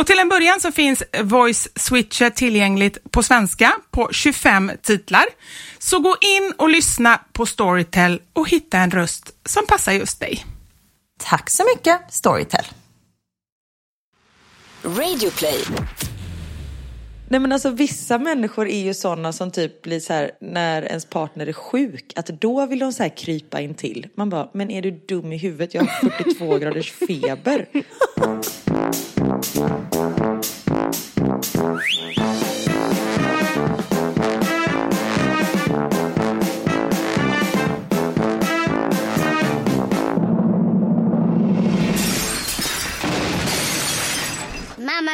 Och till en början så finns Voice Switcher tillgängligt på svenska på 25 titlar. Så gå in och lyssna på Storytel och hitta en röst som passar just dig. Tack så mycket Storytel. Radioplay. Nej men alltså vissa människor är ju sådana som typ blir så här när ens partner är sjuk att då vill de så här krypa in till. Man bara, men är du dum i huvudet? Jag har 42 graders feber. Mamma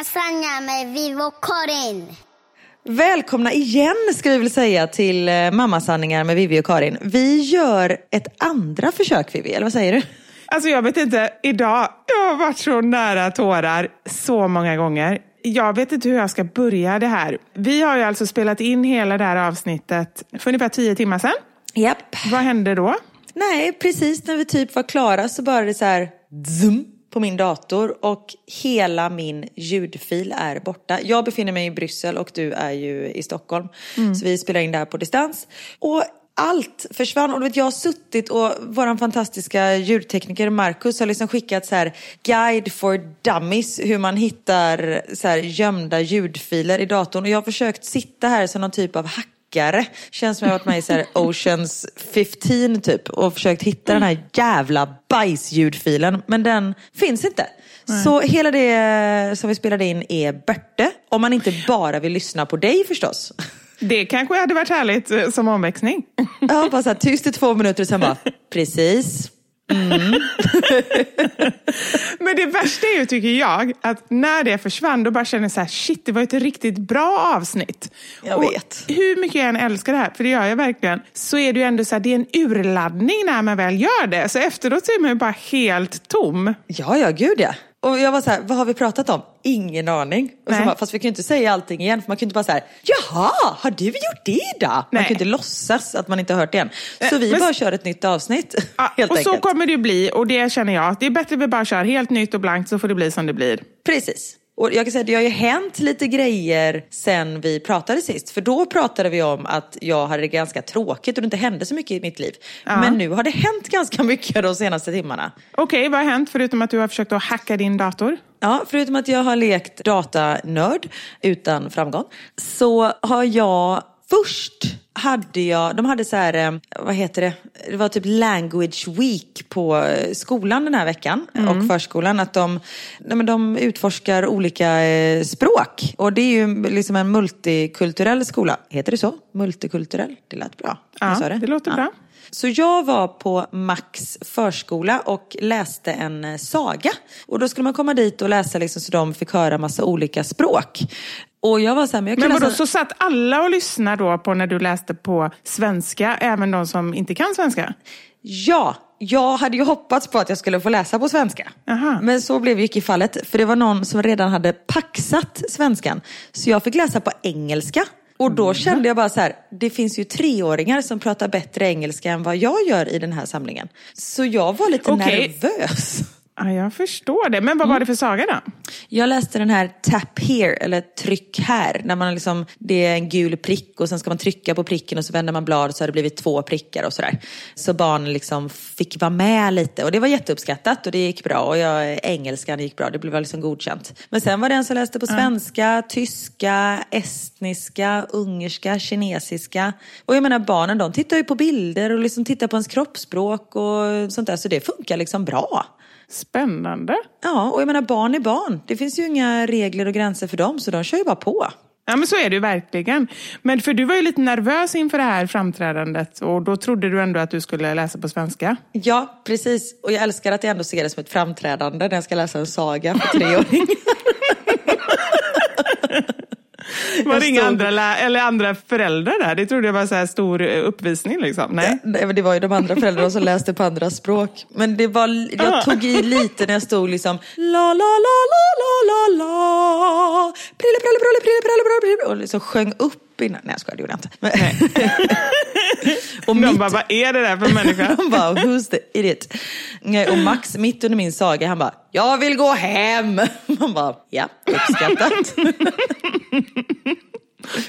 Sanja med Vivo Karin. Välkomna igen ska vi väl säga till eh, Mammasanningar med Vivi och Karin. Vi gör ett andra försök Vivi, eller vad säger du? Alltså jag vet inte, idag, jag har varit så nära tårar så många gånger. Jag vet inte hur jag ska börja det här. Vi har ju alltså spelat in hela det här avsnittet för ungefär tio timmar sedan. Japp. Vad hände då? Nej, precis när vi typ var klara så bara det så här zoom på min dator och hela min ljudfil är borta. Jag befinner mig i Bryssel och du är ju i Stockholm. Mm. Så vi spelar in det här på distans. Och allt försvann. Och vet, jag har suttit och vår fantastiska ljudtekniker Marcus har liksom skickat så här guide for dummies hur man hittar så här gömda ljudfiler i datorn. Och jag har försökt sitta här som någon typ av hack. Känns som jag varit med i så Oceans 15 typ och försökt hitta den här jävla bajsljudfilen. Men den finns inte. Så hela det som vi spelade in är börte. Om man inte bara vill lyssna på dig förstås. Det kanske hade varit härligt eh, som omväxling. Ja, bara så här, tyst i två minuter och sen bara, precis. Men det värsta är ju, tycker jag, att när det försvann, då bara känner jag så här, shit, det var ett riktigt bra avsnitt. Jag och vet. Hur mycket jag än älskar det här, för det gör jag verkligen, så är det ju ändå så här, det är en urladdning när man väl gör det. Så efteråt så är man ju bara helt tom. Ja, ja, gud ja. Och jag var så här, vad har vi pratat om? Ingen aning. Och så bara, fast vi kan ju inte säga allting igen, för man kan ju inte bara säga jaha, har du gjort det då? Man kan ju inte låtsas att man inte har hört det än. Så vi men- bara kör ett nytt avsnitt, Ja, helt och så enkelt. kommer det bli, och det känner jag, det är bättre att vi bara kör helt nytt och blankt så får det bli som det blir. Precis. Och jag kan säga det har ju hänt lite grejer sen vi pratade sist. För då pratade vi om att jag hade det ganska tråkigt och det inte hände så mycket i mitt liv. Men nu har det hänt ganska mycket de senaste timmarna. Okej, vad har hänt förutom att du har försökt att hacka din dator? Ja, förutom att jag har lekt datanörd utan framgång så har jag först hade jag, de hade så här, eh, vad heter det, det var typ language week på eh, skolan den här veckan och förskolan. Att de, nej men de utforskar olika eh, språk. Och det är ju liksom en multikulturell skola. Heter det så? Multikulturell? Det lät bra. Ja, sa det låter bra. Så jag var på Max förskola och läste en saga. Och då skulle man komma dit och läsa liksom så de fick höra massa olika språk. Och jag var så här, men jag Men vadå, läsa... så satt alla och lyssnade då på när du läste på svenska, även de som inte kan svenska? Ja, jag hade ju hoppats på att jag skulle få läsa på svenska. Aha. Men så blev ju icke fallet. För det var någon som redan hade paxat svenskan. Så jag fick läsa på engelska. Och då kände jag bara så här, det finns ju treåringar som pratar bättre engelska än vad jag gör i den här samlingen. Så jag var lite Okej. nervös. Ja, jag förstår det. Men vad var det för saga då? Jag läste den här tap here, eller tryck här. När man liksom, det är en gul prick och sen ska man trycka på pricken och så vänder man blad så har det blivit två prickar och sådär. Så barnen liksom fick vara med lite och det var jätteuppskattat och det gick bra. Och jag, engelskan gick bra, det blev liksom godkänt. Men sen var det en som läste på svenska, tyska, estniska, ungerska, kinesiska. Och jag menar barnen de tittar ju på bilder och liksom tittar på ens kroppsspråk och sånt där. Så det funkar liksom bra. Spännande. Ja, och jag menar barn är barn. Det finns ju inga regler och gränser för dem, så de kör ju bara på. Ja, men så är det ju verkligen. Men för du var ju lite nervös inför det här framträdandet och då trodde du ändå att du skulle läsa på svenska. Ja, precis. Och jag älskar att jag ändå ser det som ett framträdande när jag ska läsa en saga för treåringar. Var det inga stod- andra, eller andra föräldrar där? Det trodde jag var så här stor eh, uppvisning liksom. Nej. Nej, men det var ju de andra föräldrarna som läste på andra språk. Men det var, jag tog i lite när jag stod liksom la la la la la la la prille prille prille prille prille prille prille och liksom sjöng upp innan. Nej jag skojar, det gjorde jag inte. Men, och De mitt, bara, vad är det där för människa? han bara, who's the idiot? Och Max, mitt under min saga, han bara, jag vill gå hem. Man bara, ja, uppskattat.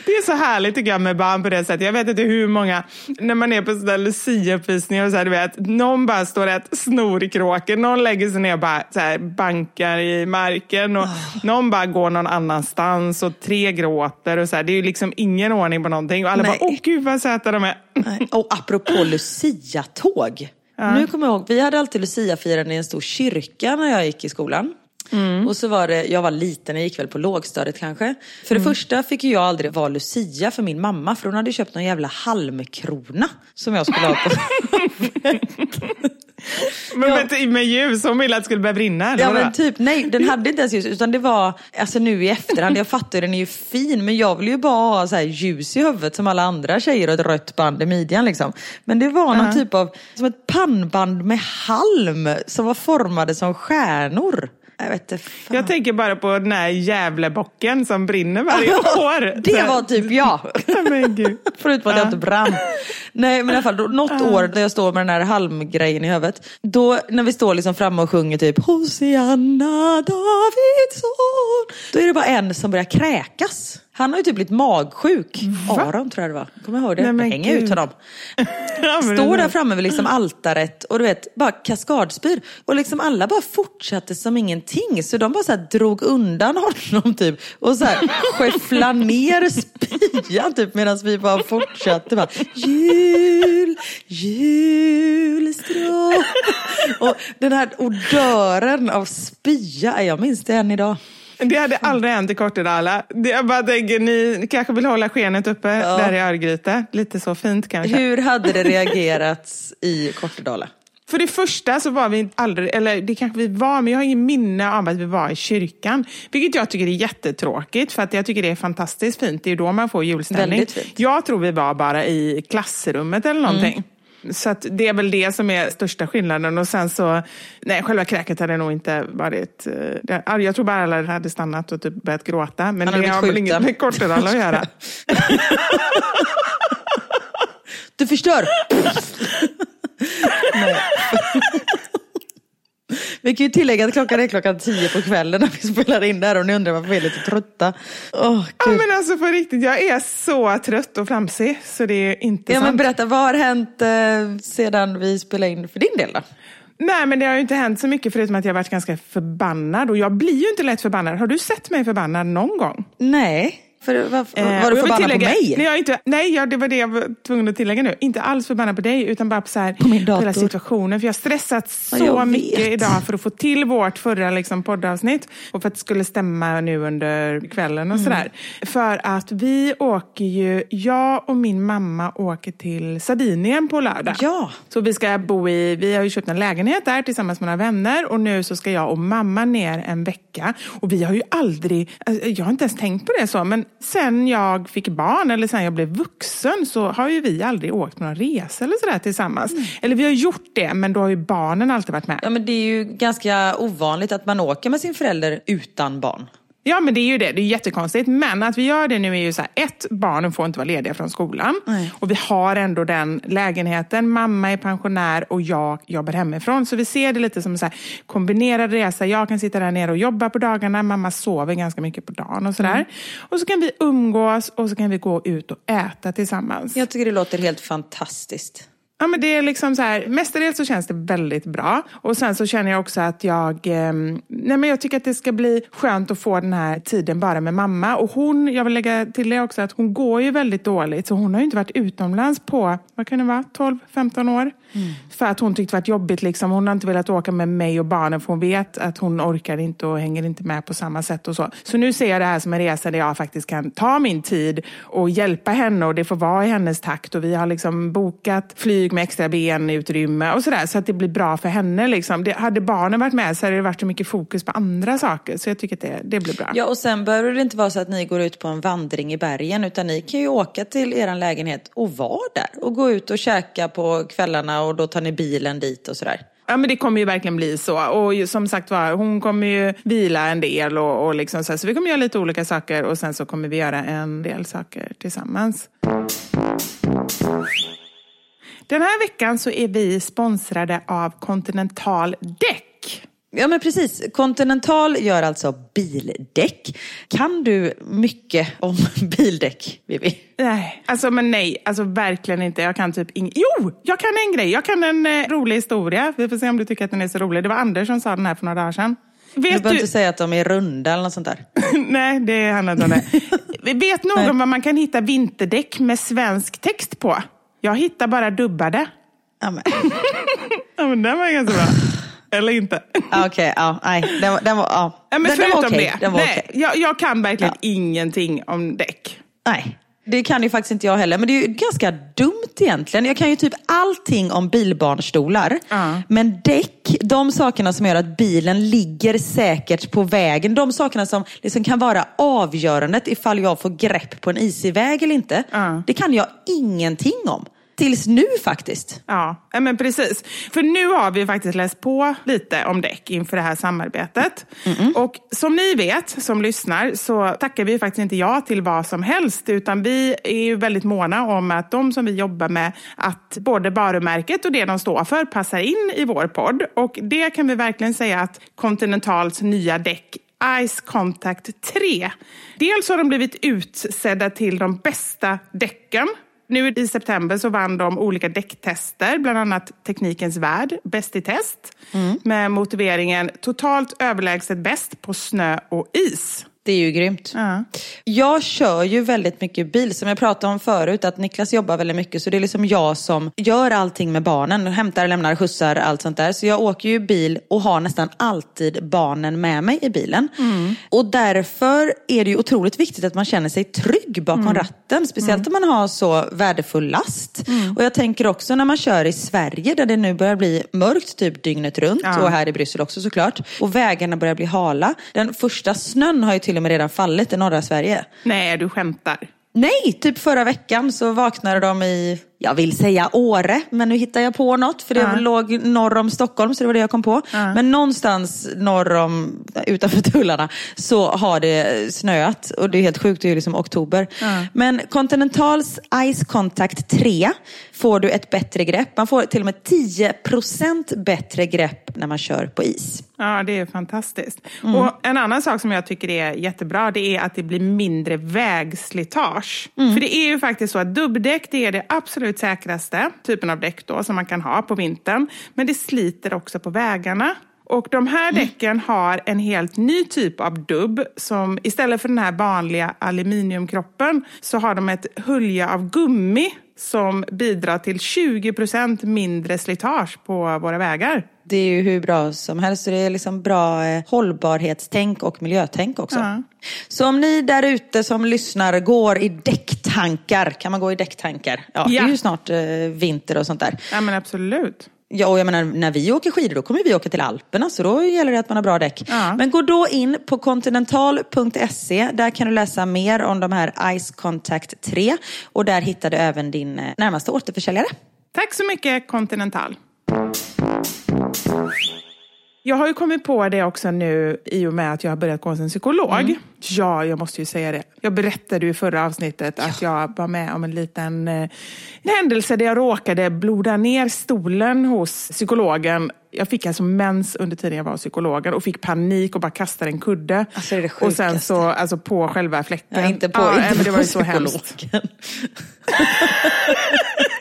Det är så härligt tycker jag med barn på det sättet. Jag vet inte hur många, när man är på sådana Lucia-uppvisningar och så här, du vet, någon bara står och äter snorkråkor, någon lägger sig ner och bara så här, bankar i marken och någon bara går någon annanstans och tre gråter och så här. Det är ju liksom ingen ordning på någonting och alla Nej. bara, åh gud vad söta de är. Nej, Och apropå Lucia-tåg. Nu kommer jag ihåg, vi hade alltid Lucia-firande i en stor kyrka när jag gick i skolan. Och så var det, jag var liten, jag gick väl på lågstadiet kanske. För det första fick ju jag aldrig vara Lucia för min mamma, för hon hade köpt någon jävla halmkrona som jag skulle ha på. Men med, med ljus, hon ville att det skulle börja brinna. Ja men typ, nej den hade inte ens ljus utan det var, alltså nu i efterhand, jag fattar den är ju fin men jag vill ju bara ha så här ljus i huvudet som alla andra tjejer och ett rött band i midjan liksom. Men det var någon typ av, som ett pannband med halm som var formade som stjärnor. Jag vet inte, fan. Jag tänker bara på den här Gävlebocken som brinner varje år. Det var typ jag. Men gud. Förutom att jag inte brann. Nej men i alla fall, då, något år där jag står med den här halmgrejen i huvudet. Då när vi står liksom framme och sjunger typ Hosianna Davidsson. Då är det bara en som börjar kräkas. Han har ju typ blivit magsjuk. Aron tror jag det var. Kommer ihåg det? Nej, men hänger ut honom. Står där framme vid liksom altaret och du vet, bara kaskadspyr. Och liksom alla bara fortsatte som ingenting. Så de bara så här drog undan honom typ. Och så här skäfflade ner spyan typ medan vi bara fortsatte. Bara, jul, julstrå. Och den här odören av spya, jag minns det än idag. Det hade aldrig hänt i Kortedala. Jag bara tänker, ni kanske vill hålla skenet uppe där i Örgryte. Lite så fint kanske. Hur hade det reagerats i Kortedala? För det första så var vi aldrig, eller det kanske vi var, men jag har ingen minne av att vi var i kyrkan. Vilket jag tycker är jättetråkigt, för att jag tycker det är fantastiskt fint. Det är ju då man får fint. Jag tror vi var bara i klassrummet eller någonting. Mm. Så att det är väl det som är största skillnaden. Och sen så, nej själva kräket hade nog inte varit... eh, Jag tror bara alla hade stannat och typ börjat gråta. Men det har väl inget med Kortedala att göra. Du förstör! Vi kan ju tillägga att klockan är klockan tio på kvällen när vi spelar in där och ni undrar varför vi är lite trötta. Åh, Ja men alltså på riktigt, jag är så trött och flamsig så det är inte Ja, men sant. berätta, vad har hänt eh, sedan vi spelade in för din del då? Nej, men det har ju inte hänt så mycket förutom att jag har varit ganska förbannad. Och jag blir ju inte lätt förbannad. Har du sett mig förbannad någon gång? Nej, för, var, Eh, var du förbannad tillägga- på mig? Nej, jag inte, nej ja, det var det jag var tvungen att tillägga nu. Inte alls förbannad på dig, utan bara på, så här, På min dator. hela situationen. För jag har stressat så jag mycket vet. idag för att få till vårt förra liksom, poddavsnitt. Och för att det skulle stämma nu under kvällen och Mm. sådär. För att vi åker ju, jag och min mamma åker till Sardinien på lördag. Ja. Så vi ska bo i, vi har ju köpt en lägenhet där tillsammans med några vänner och nu så ska jag och mamma ner en vecka. Och vi har ju aldrig, alltså, jag har inte ens tänkt på det så, men sen jag fick barn eller sen jag blev vuxen så har ju vi aldrig åkt någon resa eller sådär tillsammans. Eller vi har gjort det, men då har ju barnen alltid varit med. Ja, men det är ju ganska ovanligt att man åker med sin förälder utan barn. Ja, men det är ju det. Det är jättekonstigt. Men att vi gör det nu är ju så här, ett, barnen får inte vara lediga från skolan. Och vi har ändå den lägenheten. Mamma är pensionär och jag jobbar hemifrån. Så vi ser det lite som en så här kombinerad resa. Jag kan sitta där nere och jobba på dagarna. Mamma sover ganska mycket på dagen och sådär. Och så kan vi umgås och så kan vi gå ut och äta tillsammans. Jag tycker det låter helt fantastiskt. Ja, men det är liksom så här, mestadels så känns det väldigt bra. Och sen så känner jag också att jag, eh, nej men jag tycker att det ska bli skönt att få den här tiden bara med mamma. Och hon, jag vill lägga till det också, att hon går ju väldigt dåligt. Så hon har ju inte varit utomlands på, vad kan det vara, 12-15 år. För att hon tyckte det var jobbigt liksom. Hon har inte velat åka med mig och barnen för hon vet att hon orkar inte och hänger inte med på samma sätt och så. Så nu ser jag det här som en resa där jag faktiskt kan ta min tid och hjälpa henne och det får vara i hennes takt. Och vi har liksom bokat flyg med extra benutrymme och sådär så att det blir bra för henne. Liksom. Det, hade barnen varit med så hade det varit så mycket fokus på andra saker. Så jag tycker att det, det blir bra. Ja, och sen behöver det inte vara så att ni går ut på en vandring i bergen utan ni kan ju åka till er lägenhet och vara där och gå ut och käka på kvällarna och då tar ni bilen dit och sådär. Ja, men det kommer ju verkligen bli så. Och som sagt var, hon kommer ju vila en del och, och liksom så, här, så vi kommer göra lite olika saker och sen så kommer vi göra en del saker tillsammans. Den här veckan så är vi sponsrade av Continental Däck. Ja men precis, Continental gör alltså bildäck. Kan du mycket om bildäck, Vivi? Nej, alltså men nej, alltså verkligen inte. Jag kan typ inget. Jo, jag kan en grej. Jag kan en eh, rolig historia. Vi får se om du tycker att den är så rolig. Det var Anders som sa den här för några dagar sedan. Du Vet behöver du... inte säga att de är runda eller något sånt där. Nej, det handlar inte om det. Vet någon vad man kan hitta vinterdäck med svensk text på? Jag hittar bara dubbade. Ja, men. Ja, men den var ganska bra. Eller inte. Ja, Okej, ja, nej, den var, den var, ja. Ja, men den, den var förutom okej. det. Den var nej, okej. jag, jag kan verkligen Ja. ingenting om däck. Nej, det kan ju faktiskt inte jag heller. Men det är ju ganska dumt egentligen. Jag kan ju typ allting om bilbarnstolar. Ja. Men däck, de sakerna som gör att bilen ligger säkert på vägen. De sakerna som liksom kan vara avgörandet ifall jag får grepp på en isig väg eller inte. Ja. Det kan jag ingenting om. Tills nu faktiskt. Ja, men precis. För nu har vi faktiskt läst på lite om däck inför det här samarbetet. Och som ni vet, som lyssnar, så tackar vi faktiskt inte ja till vad som helst. Utan vi är ju väldigt måna om att de som vi jobbar med, att både varumärket och det de står för passar in i vår podd. Och det kan vi verkligen säga att Continentals nya däck Ice Contact 3. Dels har de blivit utsedda till de bästa däcken nu i september så vann de olika däcktester, bland annat Teknikens Värld, Bäst i test, med motiveringen totalt överlägset bäst på snö och is. Det är ju grymt. Ja. Jag kör ju väldigt mycket bil, som jag pratade om förut, att Niklas jobbar väldigt mycket, så det är liksom jag som gör allting med barnen, hämtar, lämnar, skjutsar, allt sånt där. Så jag åker ju bil och har nästan alltid barnen med mig i bilen. Och därför är det ju otroligt viktigt att man känner sig trygg bakom ratten, speciellt om man har så värdefull last. Och jag tänker också när man kör i Sverige, där det nu börjar bli mörkt typ dygnet runt, Ja. och här i Bryssel också såklart, och vägarna börjar bli hala. Den första snön har ju till och med redan fallit i norra Sverige. Nej, du skämtar. Nej, typ förra veckan så vaknade de i, jag vill säga Åre, men nu hittar jag på något för det Ja. låg norr om Stockholm så det var det jag kom på. Men någonstans norr om, utanför tullarna så har det snöat och det är helt sjukt, det är liksom oktober. Men Continentals Ice Contact 3 får du ett bättre grepp. Man får till och med 10% bättre grepp när man kör på is. Ja, det är fantastiskt. Och En annan sak som jag tycker är jättebra, det är att det blir mindre vägslitage. För det är ju faktiskt så att dubbdäck, det är det absolut säkraste typen av däck då, som man kan ha på vintern. Men det sliter också på vägarna. Och de här däcken har en helt ny typ av dubb som istället för den här vanliga aluminiumkroppen så har de ett hölje av gummi som bidrar till 20% mindre slitage på våra vägar. Det är ju hur bra som helst. Så det är liksom bra eh, hållbarhetstänk och miljötänk också. Ja. Så om ni där ute som lyssnar går i däcktankar, kan man gå i däcktankar? Ja, Det Ja. är ju snart eh, vinter och sånt där. Ja, men absolut. Ja, och jag menar, när vi åker skidor då kommer vi åka till Alperna så då gäller det att man har bra däck. Ja. Men gå då in på continental.se. Där kan du läsa mer om de här Ice Contact 3 och där hittar du även din eh, närmaste återförsäljare. Tack så mycket Continental. Jag har ju kommit på det också nu i och med att jag har börjat gå hos en psykolog. Ja, jag måste ju säga det. Jag berättade ju i förra avsnittet att jag var med om en liten eh, en händelse där jag råkade bloda ner stolen hos psykologen. Jag fick alltså mens under tiden jag var hos psykologen och fick panik och bara kastade en kudde. Alltså, det är det och sen sjukaste. så, alltså på själva fläcken. Ja, inte på, ja, inte det var ju så hemskt.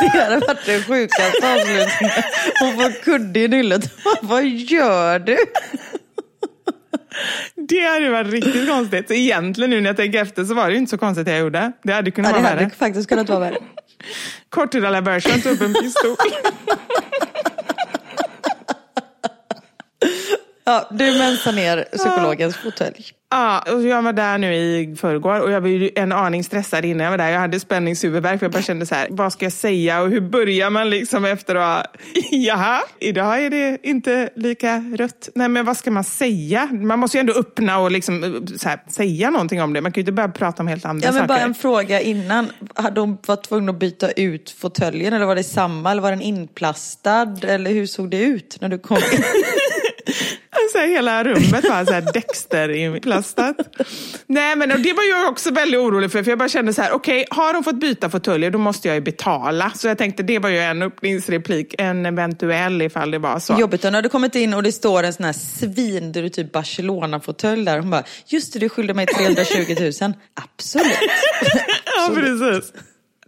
Det hade varit den sjukaste avslutningen. Hon får kudde i nyllet. Vad gör du? Det hade varit riktigt konstigt. Så egentligen nu när jag tänker efter så var det inte så konstigt det jag gjorde. Det hade kunnat Ja, det vara hade värre. faktiskt kunnat vara värre. Kortrullade version tog upp en pistol. Ja, du mensar ner psykologens fåtölj. Ja, och jag var där nu i förrgår och jag var ju en aning stressad innan jag var där. Jag hade spänningshuvudvärk för jag bara kände så här, vad ska jag säga och hur börjar man liksom efter att ha, jaha, idag är det inte lika rött. Nej men vad ska man säga? Man måste ju ändå öppna och liksom så här, säga någonting om det. Man kan ju inte börja prata om helt andra Ja, men saker. bara en fråga innan. Hade hon varit tvungen att byta ut fåtöljen eller var det samma? Eller var den inplastad? Eller hur såg det ut när du kom in? Så här, hela rummet var så här Dexter-inplastat. Nej, men det var jag också väldigt orolig för. För jag bara kände så här, okej, har de fått byta fåtöljer då måste jag ju betala. Så jag tänkte, det var ju en öppningsreplik, en eventuell ifall det var så. Jobbigt när du kommit in och det står en sån här svin, du typ Barcelona-fåtölj där. Hon bara, just det, du skyllde mig 320 000. Absolut. Ja, precis.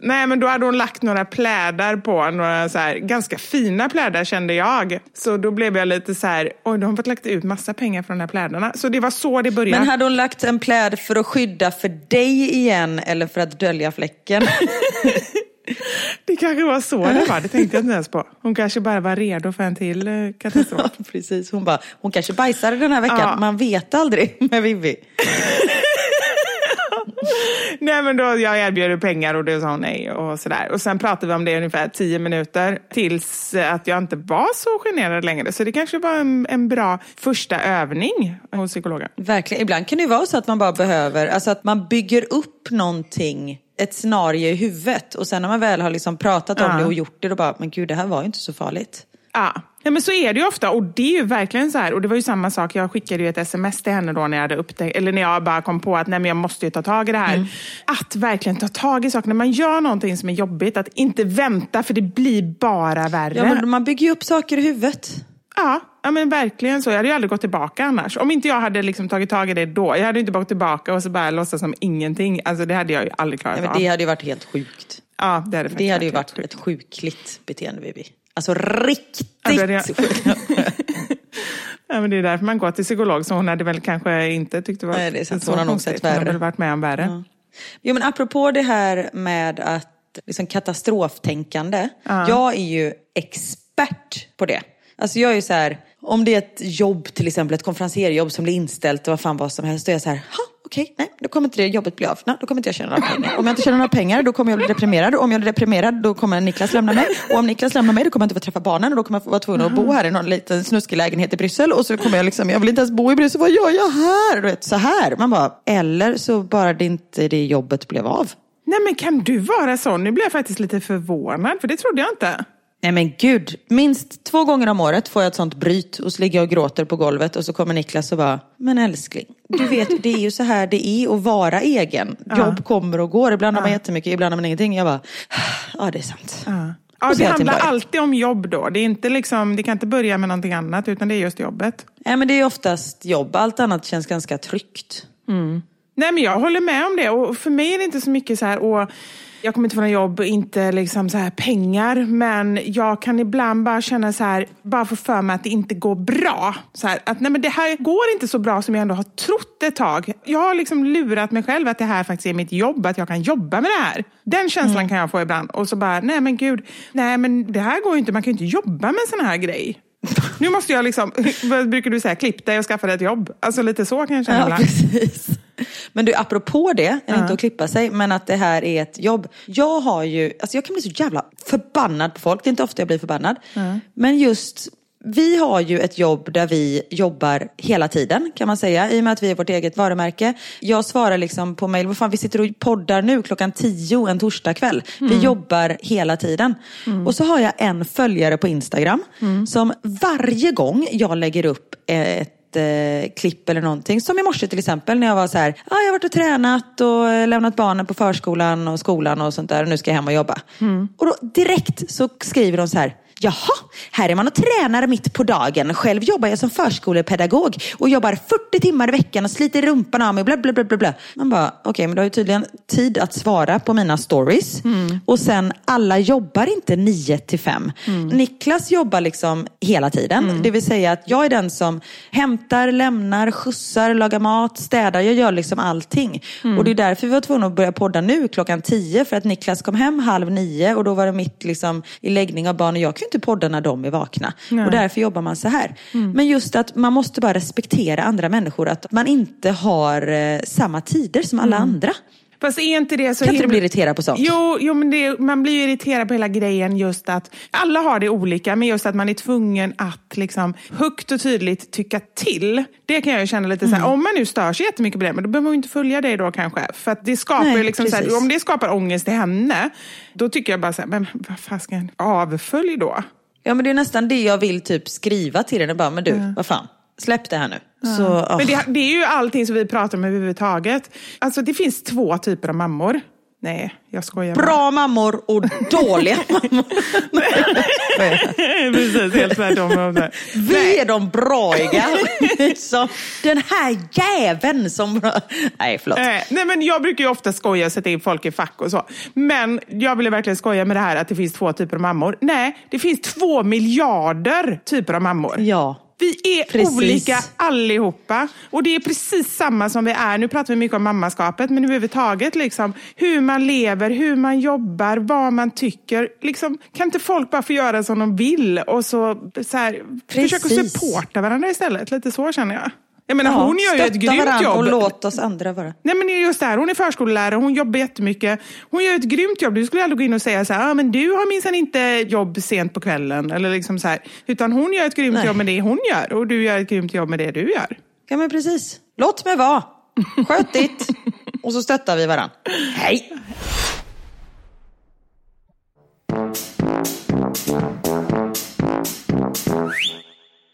Nej, men då hade hon lagt några plädar på, några så här, ganska fina plädar kände jag. Så då blev jag lite så här, oj, de har fått lagt ut massa pengar från de här plädarna. Så det var så det började. Men hade hon lagt en pläd för att skydda för dig igen eller för att dölja fläcken? Det kanske var så det var, det tänkte jag inte ens på. Hon kanske bara var redo för en till eh, katastrof. Ja, precis. Hon bara, hon kanske bajsade den här veckan. Ja. Man vet aldrig med Vivi. nej men då jag erbjöd pengar och då sa hon nej och sådär. Och sen pratade vi om det i ungefär tio minuter tills att jag inte var så generad längre. Så det kanske var en, en bra första övning hos psykologen. Verkligen. Ibland kan det ju vara så att man bara behöver, alltså att man bygger upp någonting, ett scenario i huvudet och sen när man väl har liksom pratat om Ja. det och gjort det, då bara, men gud det här var ju inte så farligt. Ja. Ja, men så är det ju ofta och det är ju verkligen så här. Och det var ju samma sak, jag skickade ju ett sms till henne då när jag hade upptäckt, eller när jag bara kom på att nej men jag måste ju ta tag i det här. Att verkligen ta tag i saker. När man gör någonting som är jobbigt, att inte vänta för det blir bara värre. Ja, men man bygger ju upp saker i huvudet. Ja, ja, men verkligen så. Jag hade ju aldrig gått tillbaka annars. Om inte jag hade liksom tagit tag i det då. Jag hade inte gått tillbaka och så bara låtsas som ingenting. Alltså det hade jag ju aldrig klarat Nej, men av. det hade ju varit helt sjukt. Ja, det hade, Det hade ju varit ett sjukligt beteende, Bibi. Alltså riktigt Ja, det. Ja, men det är därför man går till psykolog. Så hon hade väl kanske inte tyckt det var Nej, det är sant. så Hon har nog sett Hon har värre. väl varit med om värre. Jo, men apropå det här med att liksom katastroftänkande. Jag är ju expert på det. Alltså jag är ju så här, om det är ett jobb till exempel, ett konferencierjobb som blir inställt och vad fan vad som helst, då är jag så här, ha okej, nej, då kommer inte det jobbet bli av. Nej, då kommer inte jag tjäna några pengar. Om jag inte tjänar några pengar, då kommer jag bli deprimerad. Om jag blir deprimerad, då kommer Niklas lämna mig. Och om Niklas lämnar mig, då kommer jag inte få träffa barnen och då kommer jag vara tvungen att bo här i någon liten snuskig lägenhet i Bryssel. Och så kommer jag liksom, jag vill inte ens bo i Bryssel, vad gör jag här? Du vet, så här. Man bara, eller så bara det inte det jobbet blev av. Nej men kan du vara sån? Nu blir jag faktiskt lite förvånad, för det trodde jag inte. Nej men gud, minst två gånger om året får jag ett sånt bryt och så ligger jag och gråter på golvet och så kommer Niklas och bara, men älskling, du vet det är ju så här det är att vara egen. Jobb kommer och går, ibland har man jättemycket, ibland har man ingenting. Jag bara, ja det är sant. Ja, så det handlar alltid om jobb då. Det, är inte liksom, det kan inte börja med någonting annat, utan det är just jobbet. Nej men det är oftast jobb, allt annat känns ganska tryggt. Nej, men jag håller med om det. Och för mig är det inte så mycket så här, åh, jag kommer inte få något jobb, inte liksom så här pengar. Men jag kan ibland bara känna så här, bara få för mig att det inte går bra. Så här, att nej, men det här går inte så bra som jag ändå har trott ett tag. Jag har liksom lurat mig själv att det här faktiskt är mitt jobb, att jag kan jobba med det här. Den känslan kan jag få ibland. Och så bara, nej men gud, nej men det här går ju inte, man kan ju inte jobba med en sån här grej. Nu måste jag liksom, vad brukar du säga, klipp dig och skaffa dig ett jobb. Alltså lite så kan jag känna Ja, precis. Men du, apropå det, inte att klippa sig, men att det här är ett jobb. Jag har ju, alltså jag kan bli så jävla förbannad på folk, det är inte ofta jag blir förbannad. Men just, vi har ju ett jobb där vi jobbar hela tiden kan man säga, i och med att vi är vårt eget varumärke. Jag svarar liksom på mejl, vad fan vi sitter och poddar nu klockan tio en torsdagkväll. Vi jobbar hela tiden. Och så har jag en följare på Instagram som varje gång jag lägger upp ett eh, klipp eller någonting. Som i morse till exempel när jag var så här, ah, jag har varit och tränat och eh, lämnat barnen på förskolan och skolan och sånt där och nu ska jag hem och jobba. Och då direkt så skriver de så här, Jaha, här är man och tränar mitt på dagen. Själv jobbar jag som förskolepedagog och jobbar 40 timmar i veckan och sliter rumpan av mig. Bla, bla, bla, bla, bla. Man bara, okej, men du har ju tydligen tid att svara på mina stories. Och sen, alla jobbar inte 9 till 5. Niklas jobbar liksom hela tiden. Det vill säga att jag är den som hämtar, lämnar, skjutsar, lagar mat, städar. Jag gör liksom allting. Och det är därför vi var tvungna att börja podda nu klockan 10. För att Niklas kom hem halv nio och då var det mitt liksom, i läggning av barn. Och jag inte podda när de är vakna. Och därför jobbar man så här. Men just att man måste bara respektera andra människor. Att man inte har eh, samma tider som alla andra. Fast är inte det så Kan inte du bli irriterad på sånt? Jo, jo men det, man blir ju irriterad på hela grejen just att alla har det olika, men just att man är tvungen att liksom högt och tydligt tycka till. Det kan jag ju känna lite så Mm. här, om man nu stör sig jättemycket på det, men då behöver man ju inte följa det då kanske. För att det skapar Nej, liksom så här, om det skapar ångest i henne, då tycker jag bara så här, men vad fasken, avfölj då. Ja men det är nästan det jag vill typ skriva till henne. Bara, men du, vad fan. Släpp det här nu. Så, åh. Men det, det är ju allting som vi pratar om överhuvudtaget. Alltså det finns två typer av mammor. Nej, jag skojar bara. Bra mammor och dåliga mammor. Precis, helt tvärtom. Vi är de braiga. Som den här jäveln som... Nej, förlåt. Eh, nej, men jag brukar ju ofta skoja och sätta in folk i fack och så. Men jag ville verkligen skoja med det här att det finns två typer av mammor. Nej, det finns två miljarder typer av mammor. Ja. Vi är Precis. olika allihopa. Och det är precis samma som vi är. Nu pratar vi mycket om mammaskapet, men överhuvudtaget liksom, hur man lever, hur man jobbar, vad man tycker. Liksom, kan inte folk bara få göra som de vill och så, så här, försöka supporta varandra istället? Lite så känner jag. Jag menar, Ja, hon gör ju ett grymt jobb. Och låt oss andra vara. Nej men just det här, hon är förskollärare, hon jobbar jättemycket. Hon gör ett grymt jobb. Du skulle aldrig gå in och säga så här, ah, men du har minsann inte jobb sent på kvällen. Eller liksom så här. Utan hon gör ett grymt Nej. jobb med det hon gör och du gör ett grymt jobb med det du gör. Ja men precis. Låt mig vara. Sköt ditt. Och så stöttar vi varandra. Hej!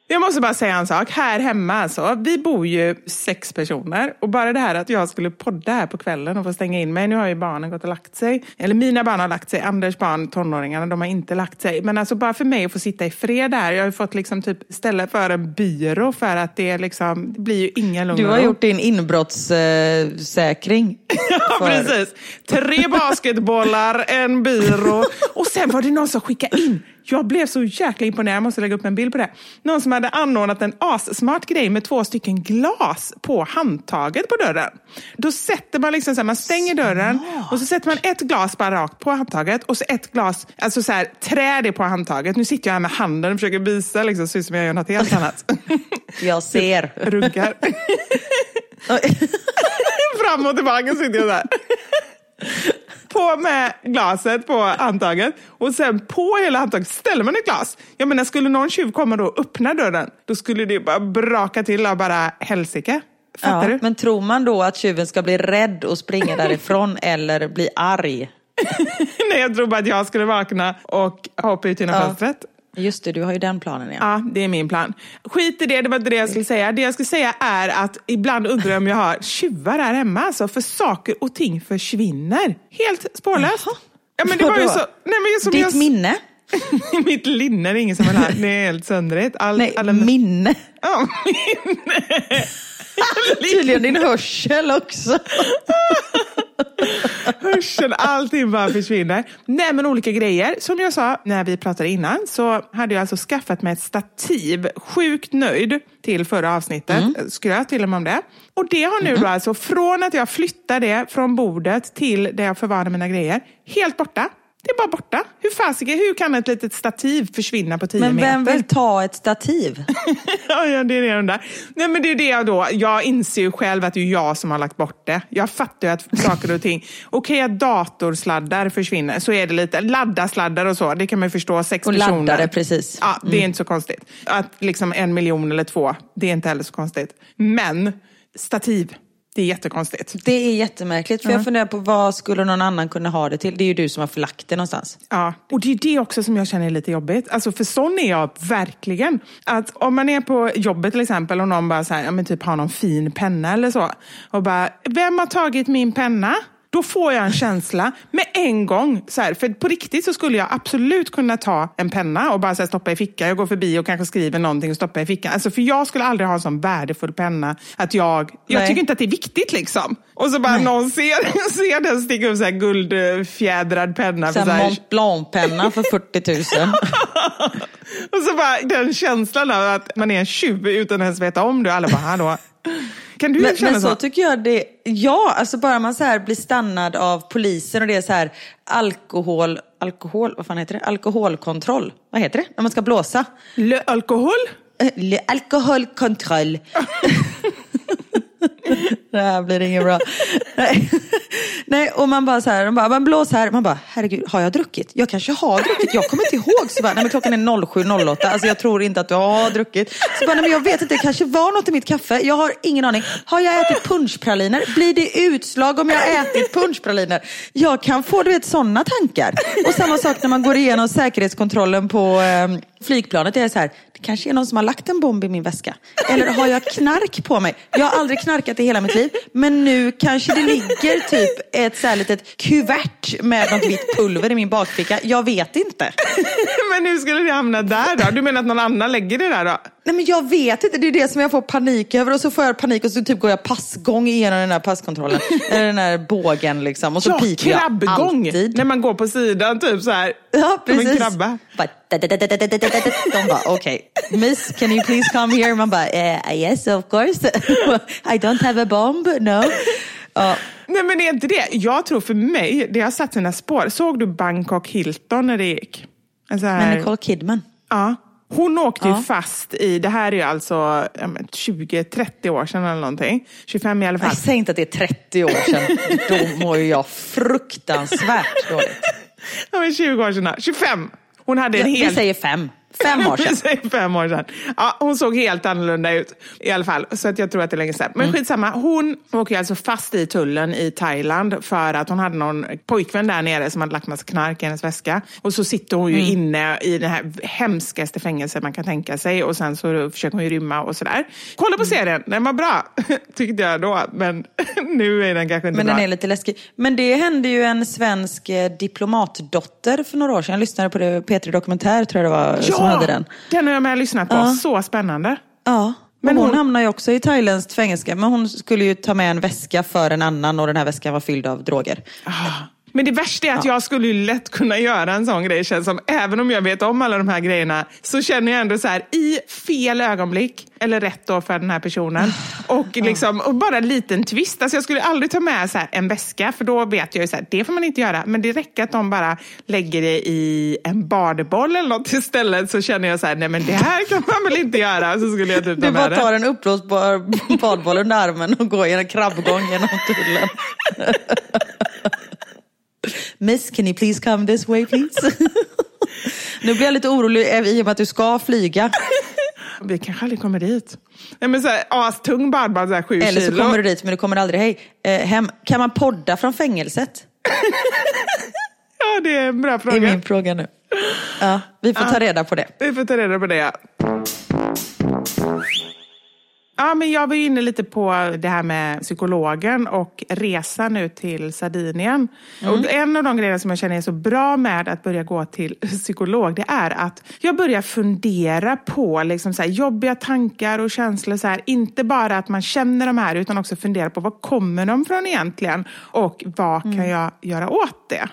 Jag måste bara säga en sak. Här hemma alltså, vi bor ju sex personer och bara det här att jag skulle podda här på kvällen och få stänga in mig. Nu har ju barnen gått och lagt sig. Eller mina barn har lagt sig, Anders barn, tonåringarna, de har inte lagt sig. Men alltså bara för mig att få sitta i fred här. Jag har ju fått liksom typ ställa för en byrå för att det liksom, det blir ju ingen lugn Du har gjort din inbrottssäkring. Ja, precis. Tre basketbollar, en byrå och sen var det någon som skickade in jag blev så jäkla imponerad, jag måste lägga upp en bild på det. Någon som hade anordnat en assmart grej med två stycken glas på handtaget på dörren. Då sätter man liksom så här, man stänger dörren och så sätter man ett glas bara rakt på handtaget och så ett glas, alltså så här, träd är på handtaget. Nu sitter jag här med handen och försöker visa, liksom, ser ut som jag gör något helt annat. Jag ser. Runkar. Fram och tillbaka sitter jag där. På med glaset på handtaget och sen på hela handtaget ställer man ett glas. Jag menar, skulle någon tjuv komma då och öppna dörren, då skulle det bara braka till av bara helsike. Fattar Ja, du? men tror man då att tjuven ska bli rädd och springa därifrån eller bli arg? Nej, jag tror bara att jag skulle vakna och hoppa ut genom Ja. fönstret. Just det, du har ju den planen ja. Ja, det är min plan. Skit i det, det var inte det jag skulle säga. Det jag skulle säga är att ibland undrar jag om jag har tjuvar här hemma, alltså, för saker och ting försvinner. Helt spårlöst. Jaha. Ja, men det var ju så, nej, men som Ditt jag, minne? Mitt linne är det ingen som vill ha. Det är helt söndrigt. Allt, Nej, alla, minne. ja, minne. Tydligen din hörsel också. Hörseln, allting bara försvinner. Nej men olika grejer. Som jag sa när vi pratade innan så hade jag alltså skaffat mig ett stativ. Sjukt nöjd till förra avsnittet. Mm. Skröt till och med om det. Och det har nu då alltså från att jag flyttade det från bordet till där jag förvarade mina grejer. Helt borta. Det är bara borta. Hur fasiken, hur kan ett litet stativ försvinna på 10 Men meter? vem vill ta ett stativ? ja, ja, det är det jag undrar. Nej, men det är det jag då. Jag inser ju själv att det är jag som har lagt bort det. Jag fattar ju att saker och ting... Okej att datorsladdar försvinner, så är det lite. Laddasladdar och så, det kan man ju förstå. Sex Och personer. laddare, precis. Ja, det är inte så konstigt. Att liksom en miljon eller två, det är inte heller så konstigt. Men stativ, det är jättekonstigt. Det är jättemärkligt, för jag funderar på vad skulle någon annan kunna ha det till? Det är ju du som har förlagt det någonstans. Ja, och det är det också som jag känner är lite jobbigt. Alltså för sån är jag verkligen. Att om man är på jobbet till exempel och någon bara så här, ja, men typ har någon fin penna eller så. Och bara, vem har tagit min penna? Då får jag en känsla med en gång. Så här, för på riktigt så skulle jag absolut kunna ta en penna och bara så här, stoppa i fickan. Jag går förbi och kanske skriver någonting och stoppar i fickan. Alltså, för jag skulle aldrig ha en sån värdefull penna att jag... Jag Nej. tycker inte att det är viktigt liksom. Och så bara någon ser, ser den sticka upp så här guldfjädrad penna. Så så här Mont Blanc-penna för 40 000. och så bara den känslan av att man är en tjuv utan att ens veta om det. Och alla bara, hallå. Kan du Men, känna men så? så tycker jag det, ja, alltså bara man så här blir stannad av polisen och det är så här alkohol, alkohol, vad fan heter det? Alkoholkontroll, vad heter det? När man ska blåsa? Le alkohol? Eh, le- Alkoholkontroll. det här blir inget bra. Nej. Nej, och man bara så här, de bara, man blås här. Man bara, herregud, har jag druckit? Jag kanske har druckit. Jag kommer inte ihåg. Så bara, nej men klockan är 07.08. Alltså jag tror inte att du har druckit. Så bara, nej men jag vet inte, det kanske var något i mitt kaffe. Jag har ingen aning. Har jag ätit punschpraliner? Blir det utslag om jag har ätit punschpraliner? Jag kan få, du vet, sådana tankar. Och samma sak när man går igenom säkerhetskontrollen på eh, flygplanet. Det är så här, det kanske är någon som har lagt en bomb i min väska. Eller har jag knark på mig? Jag har aldrig knarkat i hela mitt liv. Men nu kanske det ligger typ ett så här litet kuvert med något vitt pulver i min bakficka. Jag vet inte. Men hur skulle det hamna där då? Du menar att någon annan lägger det där då? Nej men jag vet inte, det är det som jag får panik över. Och så får jag panik och så typ går jag passgång igenom den här passkontrollen. Eller den här bågen liksom. Och så Ja, piper jag alltid. När man går på sidan typ så här. Ja, Som en precis. krabba. De bara, okej, miss, can you please come here? Man bara, eh, yes of course. I don't have a bomb, no. Ja, Nej men är inte det. Jag tror för mig, det har satt sina spår. Såg du Bangkok Hilton när det gick? En så här- men Nicole Kidman. Ja. Hon åkte ju Ja. fast fast i, det här är ju alltså ja, men 20-30 år sedan eller någonting. 25 i alla fall. Nej, säg inte att det är 30 år sedan. Då mår ju jag fruktansvärt dåligt. Ja, men 20 år sedan. 25! Hon hade en Vi hel... säger fem. Fem år sedan. fem år sedan. Ja, hon såg helt annorlunda ut i alla fall. Så att jag tror att det är länge sedan. Men skitsamma. Hon åker alltså fast i tullen i Thailand för att hon hade någon pojkvän där nere som hade lagt massa knark i hennes väska. Och så sitter hon ju inne i det här hemskaste fängelset man kan tänka sig. Och sen så försöker hon ju rymma och sådär. Kolla på serien, den var bra. Tyckte jag då. Men nu är den kanske inte Men bra. den är lite läskig. Men det hände ju en svensk eh, diplomatdotter för några år sedan. Jag lyssnade på det, P3 Dokumentär tror jag det var, som hade den. den har jag med lyssnat på. Ja. Så spännande. Ja, Men hon, hon- hamnar ju också i thailändskt fängelse. Men hon skulle ju ta med en väska för en annan och den här väskan var fylld av droger. Men det värsta är att jag skulle lätt kunna göra en sån grej, känns som. Även om jag vet om alla de här grejerna, så känner jag ändå så här, i fel ögonblick, eller rätt då för den här personen, och, liksom, och bara en liten twist. Alltså jag skulle aldrig ta med så en väska, för då vet jag ju så här, det får man inte göra. Men det räcker att de bara lägger det i en badboll eller något istället, så känner jag så här, nej men det här kan man väl inte göra. Så skulle jag typ ta Du bara tar en uppblåsbar badboll under armen och går i en krabbgång genom tullen. Miss, can you please come this way please? nu blir jag lite orolig eh, i och med att du ska flyga. Vi kanske aldrig kommer dit. Nej, men så här, astung badboll, så här, sju Eller så kilo. kommer du dit men du kommer aldrig hej, eh, hem. Kan man podda från fängelset? Ja, det är en bra Det är fråga. min fråga nu. Ja, vi får ta reda på det. Vi får ta reda på det. Ja, men jag var inne lite på det här med psykologen och resan nu till Sardinien. Och en av de grejerna som jag känner är så bra med att börja gå till psykolog, det är att jag börjar fundera på liksom så jobbiga tankar och känslor. Så här. Inte bara att man känner de här, utan också fundera på var kommer de från egentligen? Och vad kan jag göra åt det?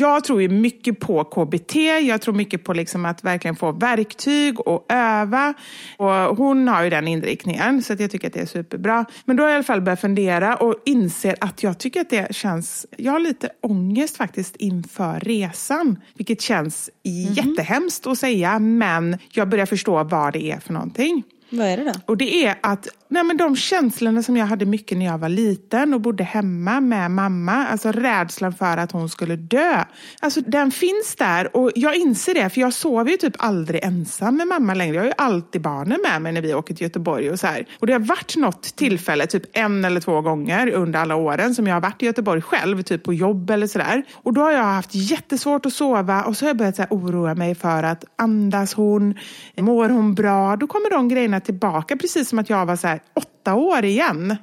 Jag tror ju mycket på KBT. Jag tror mycket på liksom att verkligen få verktyg och öva. Och hon har ju den inriktningen, så att jag tycker att det är superbra. Men då har jag i alla fall börjat fundera och inser att jag tycker att det känns... Jag har lite ångest faktiskt inför resan, vilket känns jättehemskt att säga, men jag börjar förstå vad det är för någonting. Vad är det då? Och det är att nej men de känslorna som jag hade mycket när jag var liten och bodde hemma med mamma, alltså rädslan för att hon skulle dö. Alltså den finns där och jag inser det för jag sover ju typ aldrig ensam med mamma längre. Jag har ju alltid barnen med mig när vi åker till Göteborg och så här. Och det har varit något tillfälle, typ en eller två gånger under alla åren som jag har varit i Göteborg själv, typ på jobb eller sådär. Och då har jag haft jättesvårt att sova och så har jag börjat så här, oroa mig för att andas hon, mår hon bra? Då kommer de grejerna tillbaka precis som att jag var så här åtta år igen.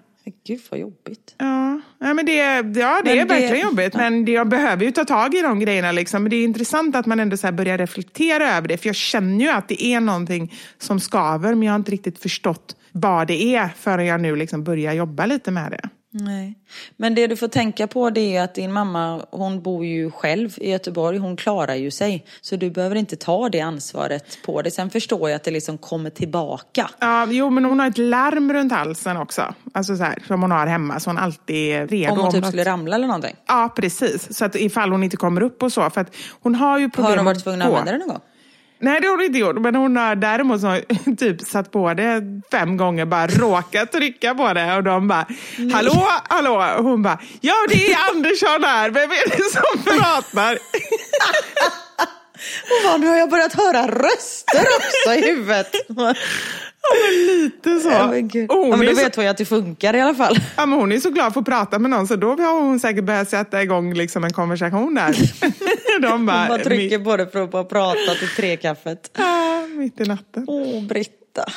Gud vad jobbigt. Ja, ja men det, ja, det är Men det- verkligen jobbigt. Men det, jag behöver ju ta tag i de grejerna. Liksom. Men det är intressant att man ändå så börjar reflektera över det. För jag känner ju att det är någonting som skaver. Men jag har inte riktigt förstått vad det är förrän jag nu liksom börjar jobba lite med det. Nej. Men det du får tänka på det är att din mamma, hon bor ju själv i Göteborg, hon klarar ju sig. Så du behöver inte ta det ansvaret på dig. Sen förstår jag att det liksom kommer tillbaka. Ja, jo, men hon har ett larm runt halsen också. Alltså så här, som hon har hemma. Så hon alltid är redo. Om hon typ något- skulle ramla eller någonting. Ja, precis. Så att ifall hon inte kommer upp och så. För att hon har ju problem Har hon varit tvungen att använda det någon gång? Nej, det har hon inte gjort. Men hon har däremot så, typ satt på det fem gånger, bara råkat trycka på det. Och de bara, hallå, hallå. Och hon bara, ja det är Andersson här. Vem är det som pratar? Och vad, nu har jag börjat höra röster också i huvudet. Lite så. Ja, men, hon, ja, men då så vet hon ju att det funkar i alla fall. ja, men hon är så glad för att prata med någon, så då har hon säkert börjat sätta igång liksom en konversation där. de bara, Hon bara trycker mitt, på det för att bara prata till trekaffet. ja, mitt i natten. Åh, Britta.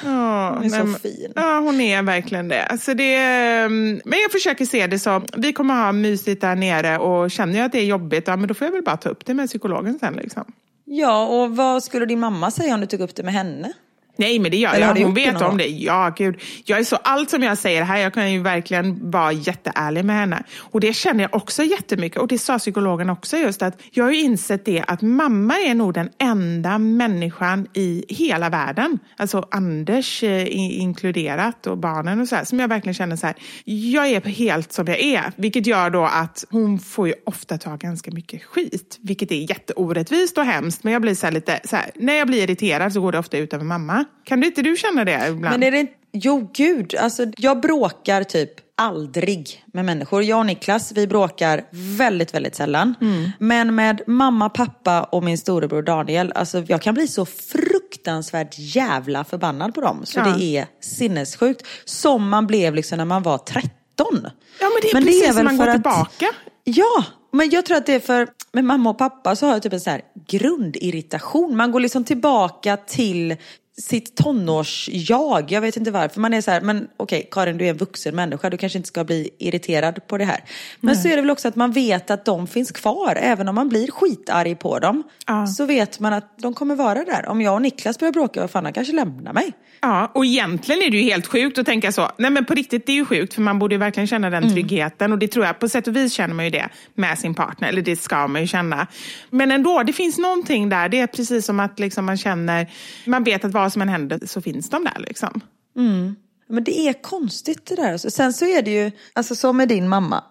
Ja, Hon är så men- fin. Ja, hon är verkligen det. Alltså det mm, men jag försöker se det som, vi kommer ha mysigt där nere och känner jag att det är jobbigt, ja, men då får jag väl bara ta upp det med psykologen sen. Liksom. Ja, och vad skulle din mamma säga om du tog upp det med henne? Nej, men det gör jag. Hon vet om det. Ja, gud. Jag är så, allt som jag säger här, jag kan ju verkligen vara jätteärlig med henne. Och det känner jag också jättemycket. Och det sa psykologen också just att jag har ju insett det att mamma är nog den enda människan i hela världen, alltså Anders eh, inkluderat och barnen och så här, som jag verkligen känner så här, jag är helt som jag är. Vilket gör då att hon får ju ofta ta ganska mycket skit, vilket är jätteorättvist och hemskt. Men jag blir så lite, så här, när jag blir irriterad så går det ofta ut över mamma. Kan du inte du känna det ibland? Men är det inte... Jo, gud. Alltså, jag bråkar typ aldrig med människor. Jag och Niklas, vi bråkar väldigt, väldigt sällan. Men med mamma, pappa och min storebror Daniel, alltså jag kan bli så fruktansvärt jävla förbannad på dem. Så Ja. det är sinnessjukt. Som man blev liksom när man var 13. Ja, men det är precis som man går tillbaka. Ja, men jag tror att det är för med mamma och pappa så har jag typ en så här grundirritation. Man går liksom tillbaka till sitt tonårs-jag. Jag vet inte varför. Man är så här, men okej Karin du är en vuxen människa. Du kanske inte ska bli irriterad på det här. Men så är det väl också att man vet att de finns kvar. Även om man blir skitarg på dem. Ja. Så vet man att de kommer vara där. Om jag och Niklas börjar bråka, vad fan han kanske lämnar mig. Ja, och egentligen är det ju helt sjukt att tänka så. Nej men på riktigt, det är ju sjukt för man borde ju verkligen känna den tryggheten och det tror jag, på sätt och vis känner man ju det med sin partner, eller det ska man ju känna. Men ändå, det finns någonting där, det är precis som att liksom man känner, man vet att vad som än händer så finns de där liksom. Men det är konstigt det där. Sen så är det ju, alltså som med din mamma.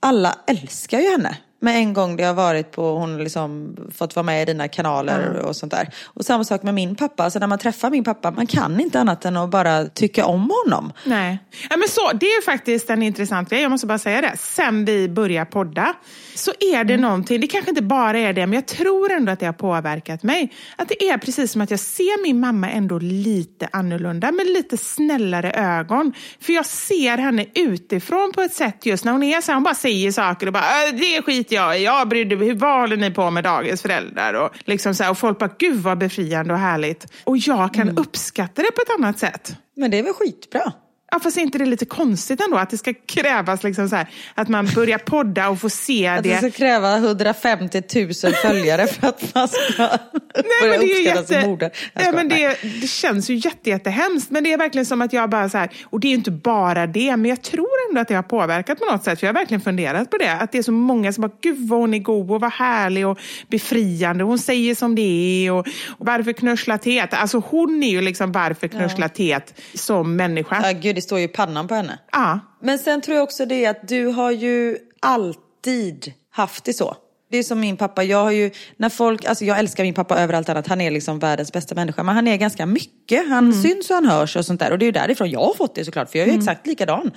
Alla älskar ju henne. Med en gång det har varit på, hon har liksom fått vara med i dina kanaler och sånt där. Och samma sak med min pappa. Alltså när man träffar min pappa, man kan inte annat än att bara tycka om honom. Nej. Ja, men så, det är faktiskt en intressant grej, jag måste bara säga det. Sen vi började podda så är det någonting, det kanske inte bara är det, men jag tror ändå att det har påverkat mig. Att det är precis som att jag ser min mamma ändå lite annorlunda, med lite snällare ögon. För jag ser henne utifrån på ett sätt just när hon är så här, hon bara säger saker och bara, "Äh, det skiter jag jag brydde mig, hur vad håller ni på med dagens föräldrar? Och, liksom så här, och folk bara, gud vad befriande och härligt. Och jag kan uppskatta det på ett annat sätt. Men det är väl skitbra. Ja, fast är inte det lite konstigt ändå att det ska krävas liksom så här, att man börjar podda och få se Att det det? ska kräva 150 000 följare för att man ska Nej, börja men det, är uppskatta sin jätte... moder. Jag ja, skojar. men det, det känns ju jätte, jättehemskt. Men det är verkligen som att jag bara så här, och det är ju inte bara det, men jag tror ändå att det har påverkat på något sätt. För jag har verkligen funderat på det. Att det är så många som bara, gud vad hon är god och vad härlig och befriande. Hon säger som det är och, och varför knörsla teet? Alltså hon är ju liksom varför knörsla teet som människa. Ja, gud, det står ju pannan på henne. Ja. Men sen tror jag också det att du har ju alltid haft det så. Det är som min pappa, jag har ju, när folk, alltså jag älskar min pappa över allt annat, han är liksom världens bästa människa. Men han är ganska mycket, han syns och han hörs och sånt där. Och det är ju därifrån jag har fått det såklart, för jag är ju exakt likadan.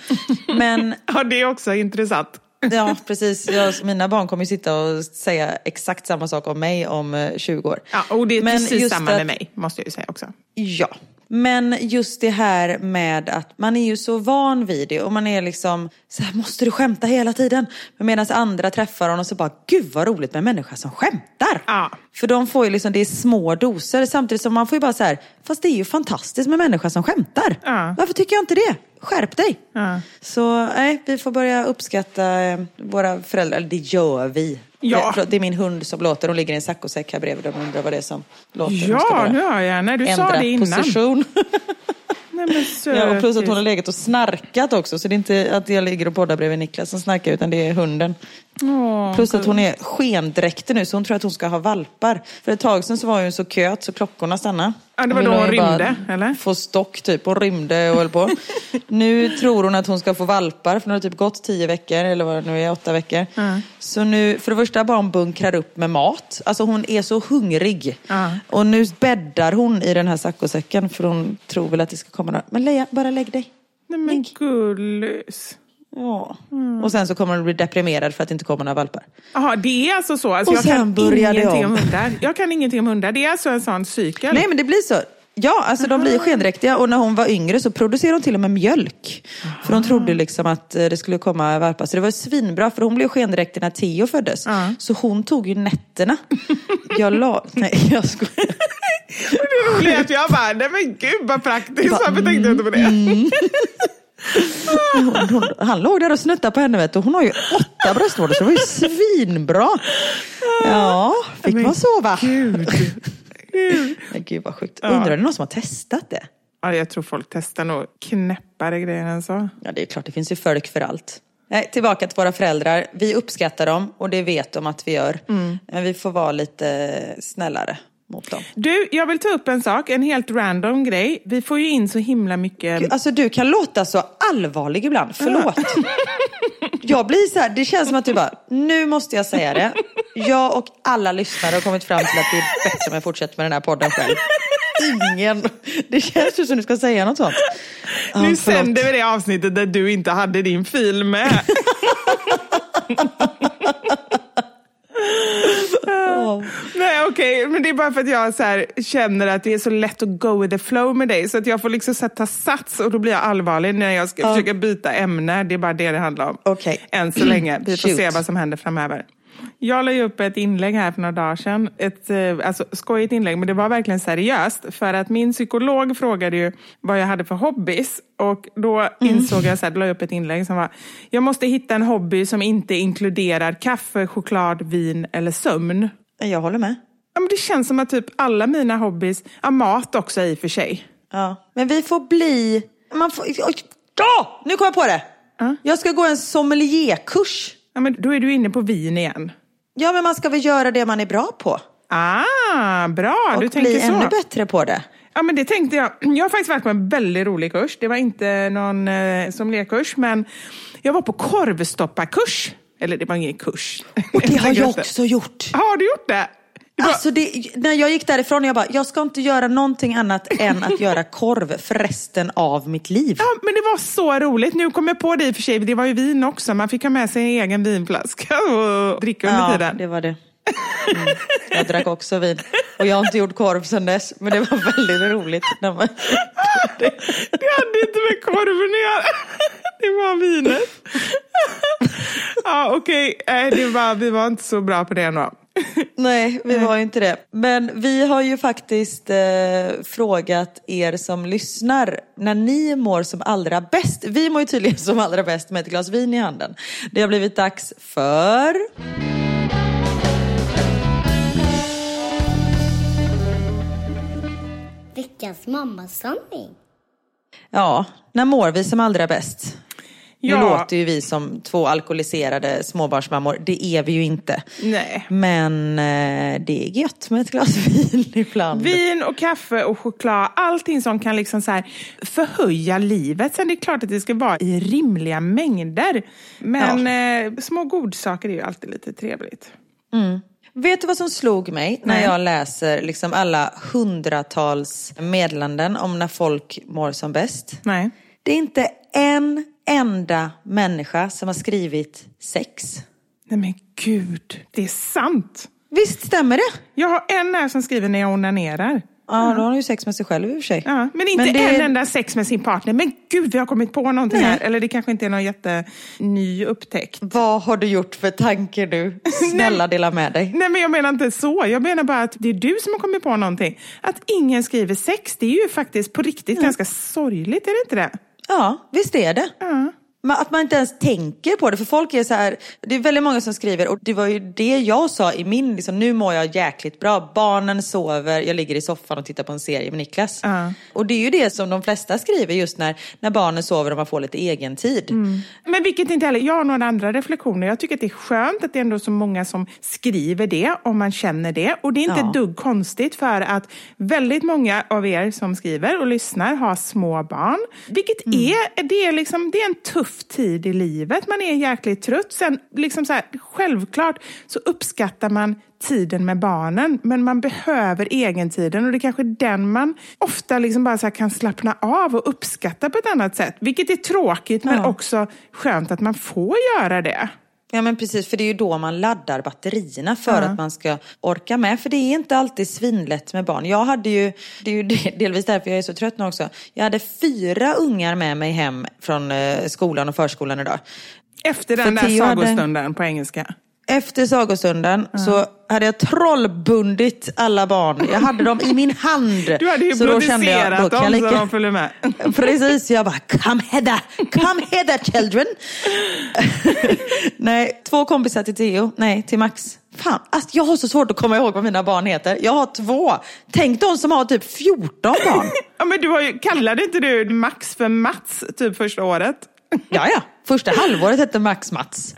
Men ja, det är också intressant. Ja, precis. Jag, mina barn kommer ju sitta och säga exakt samma sak om mig om eh, 20 år. Ja, och det är Men precis samma att- med mig, måste jag ju säga också. Ja, men just det här med att man är ju så van vid det och man är liksom så här, måste du skämta hela tiden? Men medan andra träffar honom så bara, gud vad roligt med en människa som skämtar. Ja. För de får ju liksom, det är små doser samtidigt som man får ju bara så här, fast det är ju fantastiskt med människa som skämtar. Ja. Varför tycker jag inte det? Skärp dig! Ja. Så nej, vi får börja uppskatta eh, våra föräldrar, eller det gör vi. Ja. Det, förlåt, det är min hund som låter, hon ligger i en saccosäck här bredvid och undrar vad det är som låter. Ja, nu hör jag. När du sa det innan. position. Nej, ja, och plus att hon har legat och snarkat också. Så det är inte att jag ligger och poddar bredvid Niklas som snarkar utan det är hunden. Åh, Plus att hon är skendräktig nu så hon tror att hon ska ha valpar. För ett tag sedan så var hon så köt så klockorna stannade. Ja, det var då hon ju bara rymde, eller? Få stock typ. Hon rymde och höll på. nu tror hon att hon ska få valpar för nu har det typ gått tio veckor eller vad det nu är, åtta veckor. Så nu, för det första bara hon bunkrar upp med mat. Alltså hon är så hungrig. Ja. Och nu bäddar hon i den här saccosäcken för hon tror väl att det ska komma några. Men Leia, bara lägg dig. Nej men gullis. Ja. Och sen så kommer hon bli deprimerad för att det inte kommer några valpar. Jaha, det är alltså så. Alltså, Och jag sen kan börjar det ingenting om. om hundar. Jag kan ingenting om hundar. Det är alltså en sån cykel. Nej men det blir så. Ja, alltså de blir skendräktiga och när hon var yngre så producerade hon till och med mjölk. För hon trodde liksom att eh, det skulle komma valpar. Så det var svinbra för hon blev skendräktig när Theo föddes. Ja. Så hon tog ju nätterna. Jag la... Nej, jag skojar. Det roliga är att jag bara, nej men gud vad praktiskt. Varför tänkte jag inte på det? Hon, hon, han låg där och snuttade på henne vet du. Hon har ju åtta bröstvårtor så det var ju svinbra. Ja, fick man sova. Gud. Men gud vad sjukt. Ja. Undrar om det någon som har testat det? Ja, jag tror folk testar nog knäppare grejer än så. Ja, det är klart, det finns ju folk för allt. Nej, tillbaka till våra föräldrar. Vi uppskattar dem och det vet de att vi gör. Men vi får vara lite snällare mot dem. Du, jag vill ta upp en sak, en helt random grej. Vi får ju in så himla mycket... Gud, Alltså du kan låta så allvarlig ibland, förlåt. Jag blir så här, det känns som att du bara, nu måste jag säga det. Jag och alla lyssnare har kommit fram till att det är bättre om jag fortsätter med den här podden själv. Ingen, det känns ju som du ska säga något sånt. Ja, nu sänder vi det avsnittet där du inte hade din fil med. Nej okej, men det är bara för att jag så här, känner att det är så lätt att go with the flow med dig. Så att jag får liksom sätta sats och då blir jag allvarlig när jag ska försöka byta ämne. Det är bara det det handlar om. Okej. Än så länge. Vi får Shoot. se vad som händer framöver. Jag la ju upp ett inlägg här för några dagar sedan. Ett eh, alltså, skojigt inlägg, men det var verkligen seriöst. För att min psykolog frågade ju vad jag hade för hobbys. Och då insåg jag, så här, la jag upp ett inlägg som var, jag måste hitta en hobby som inte inkluderar kaffe, choklad, vin eller sömn. Jag håller med. Ja, men det känns som att typ alla mina hobbys, ja, mat också i och för sig. Ja. Men vi får bli... Man får... Ja! Nu kom jag på det! Jag ska gå en sommelierkurs. Ja, men då är du inne på vin igen. Ja, men man ska väl göra det man är bra på. Ah, bra, Och du tänker bli så. ännu bättre på det. Ja, men det tänkte jag. Jag har faktiskt varit på en väldigt rolig kurs. Det var inte någon eh, sommelierkurs, men jag var på korvstopparkurs. Eller det var ingen kurs. Och det har jag också gjort. Har du gjort det? Alltså det, när jag gick därifrån, jag bara, jag ska inte göra någonting annat än att göra korv för resten av mitt liv. Ja, men det var så roligt. Nu kom jag på det i och för sig. Det var ju vin också. Man fick ha med sig en egen vinflaska och dricka under Ja, tiden. det var det. Mm. Jag drack också vin. Och jag har inte gjort korv sedan dess. Men det var väldigt roligt. När man... Det hade inte med korven att göra. Det var vinet. Ja, okej. Det var, vi var inte så bra på det ändå. Nej, vi var ju inte det. Men vi har ju faktiskt eh, frågat er som lyssnar när ni mår som allra bäst. Vi mår ju tydligen som allra bäst med ett glas vin i handen. Det har blivit dags för... Veckans mammasanning. Ja, när mår vi som allra bäst? Nu Ja. låter ju vi som två alkoholiserade småbarnsmammor. Det är vi ju inte. Nej. Men eh, det är gött med ett glas vin ibland. Vin och kaffe och choklad, allting som kan liksom så förhöja livet. Sen är det klart att det ska vara i rimliga mängder. Men eh, små godsaker är ju alltid lite trevligt. Vet du vad som slog mig när Nej. jag läser liksom alla hundratals meddelanden om när folk mår som bäst? Nej. Det är inte en enda människa som har skrivit sex. Nej men gud, det är sant. Visst stämmer det? Jag har en här som skriver när jag onanerar. Ja, då har hon ju sex med sig själv i och för sig. Ja, men inte det- en enda sex med sin partner. Men gud, vi har kommit på någonting Nej. här. Eller det kanske inte är någon jätteny upptäckt. Vad har du gjort för tanke nu? Snälla dela med dig. Nej, men jag menar inte så. Jag menar bara att det är du som har kommit på någonting. Att ingen skriver sex, det är ju faktiskt på riktigt ganska sorgligt, är det inte det? Ja, visst är det. Mm. Att man inte ens tänker på det. För folk är så här, det är väldigt många som skriver och det var ju det jag sa i min, liksom, nu mår jag jäkligt bra. Barnen sover, jag ligger i soffan och tittar på en serie med Niklas. Ja. Och det är ju det som de flesta skriver just när, när barnen sover och man får lite egen tid. Men vilket inte heller, jag har några andra reflektioner. Jag tycker att det är skönt att det är ändå så många som skriver det, om man känner det. Och det är inte Ja. dugg konstigt för att väldigt många av er som skriver och lyssnar har små barn. Vilket är, det är, liksom, det är en tuff tid i livet. Man är jäkligt trött. Sen, liksom så här, självklart så uppskattar man tiden med barnen, men man behöver egentiden och det är kanske den man ofta liksom bara så kan slappna av och uppskatta på ett annat sätt. Vilket är tråkigt, men Ja. också skönt att man får göra det. Ja men precis, för det är ju då man laddar batterierna för att man ska orka med. För det är inte alltid svinlätt med barn. Jag hade ju, det är ju del- delvis därför jag är så trött nu också. Jag hade fyra ungar med mig hem från eh, skolan och förskolan idag. Efter den För där Theo hade- sagostunden på engelska. Efter sagostunden så hade jag trollbundit alla barn. Jag hade dem i min hand. Du hade så då kände hypnotiserat dem jag så lika- de följer med. Precis, jag bara come hither, come hither children. nej, två kompisar till Theo, nej till Max. Fan, alltså, jag har så svårt att komma ihåg vad mina barn heter. Jag har två. Tänk de som har typ 14 barn. Ja, men du har ju, kallade inte du Max för Mats typ första året? Ja, ja. Första halvåret hette Max Mats.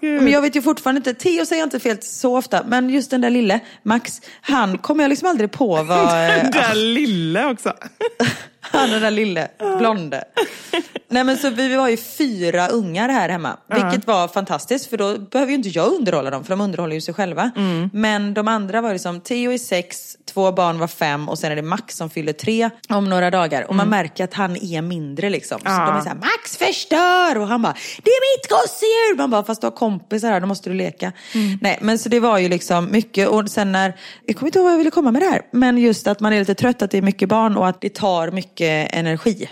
Gud. Men jag vet ju fortfarande inte, Theo säger jag inte fel så ofta, men just den där lille Max, han kommer jag liksom aldrig på vad... Den där lille också. Han den där lille, blonde. Nej men så vi var ju fyra ungar här hemma. Vilket var fantastiskt för då behöver ju inte jag underhålla dem för de underhåller ju sig själva. Men de andra var liksom, Theo är sex, två barn var fem och sen är det Max som fyller tre om några dagar. Och man märker att han är mindre liksom. Så de är såhär, Max förstör! Och han bara, det är mitt gosedjur! Man bara, fast du har kompisar här, då måste du leka. Nej men så det var ju liksom mycket. Och sen när, jag kommer inte ihåg vad jag ville komma med det här. Men just att man är lite trött, att det är mycket barn och att det tar mycket energi.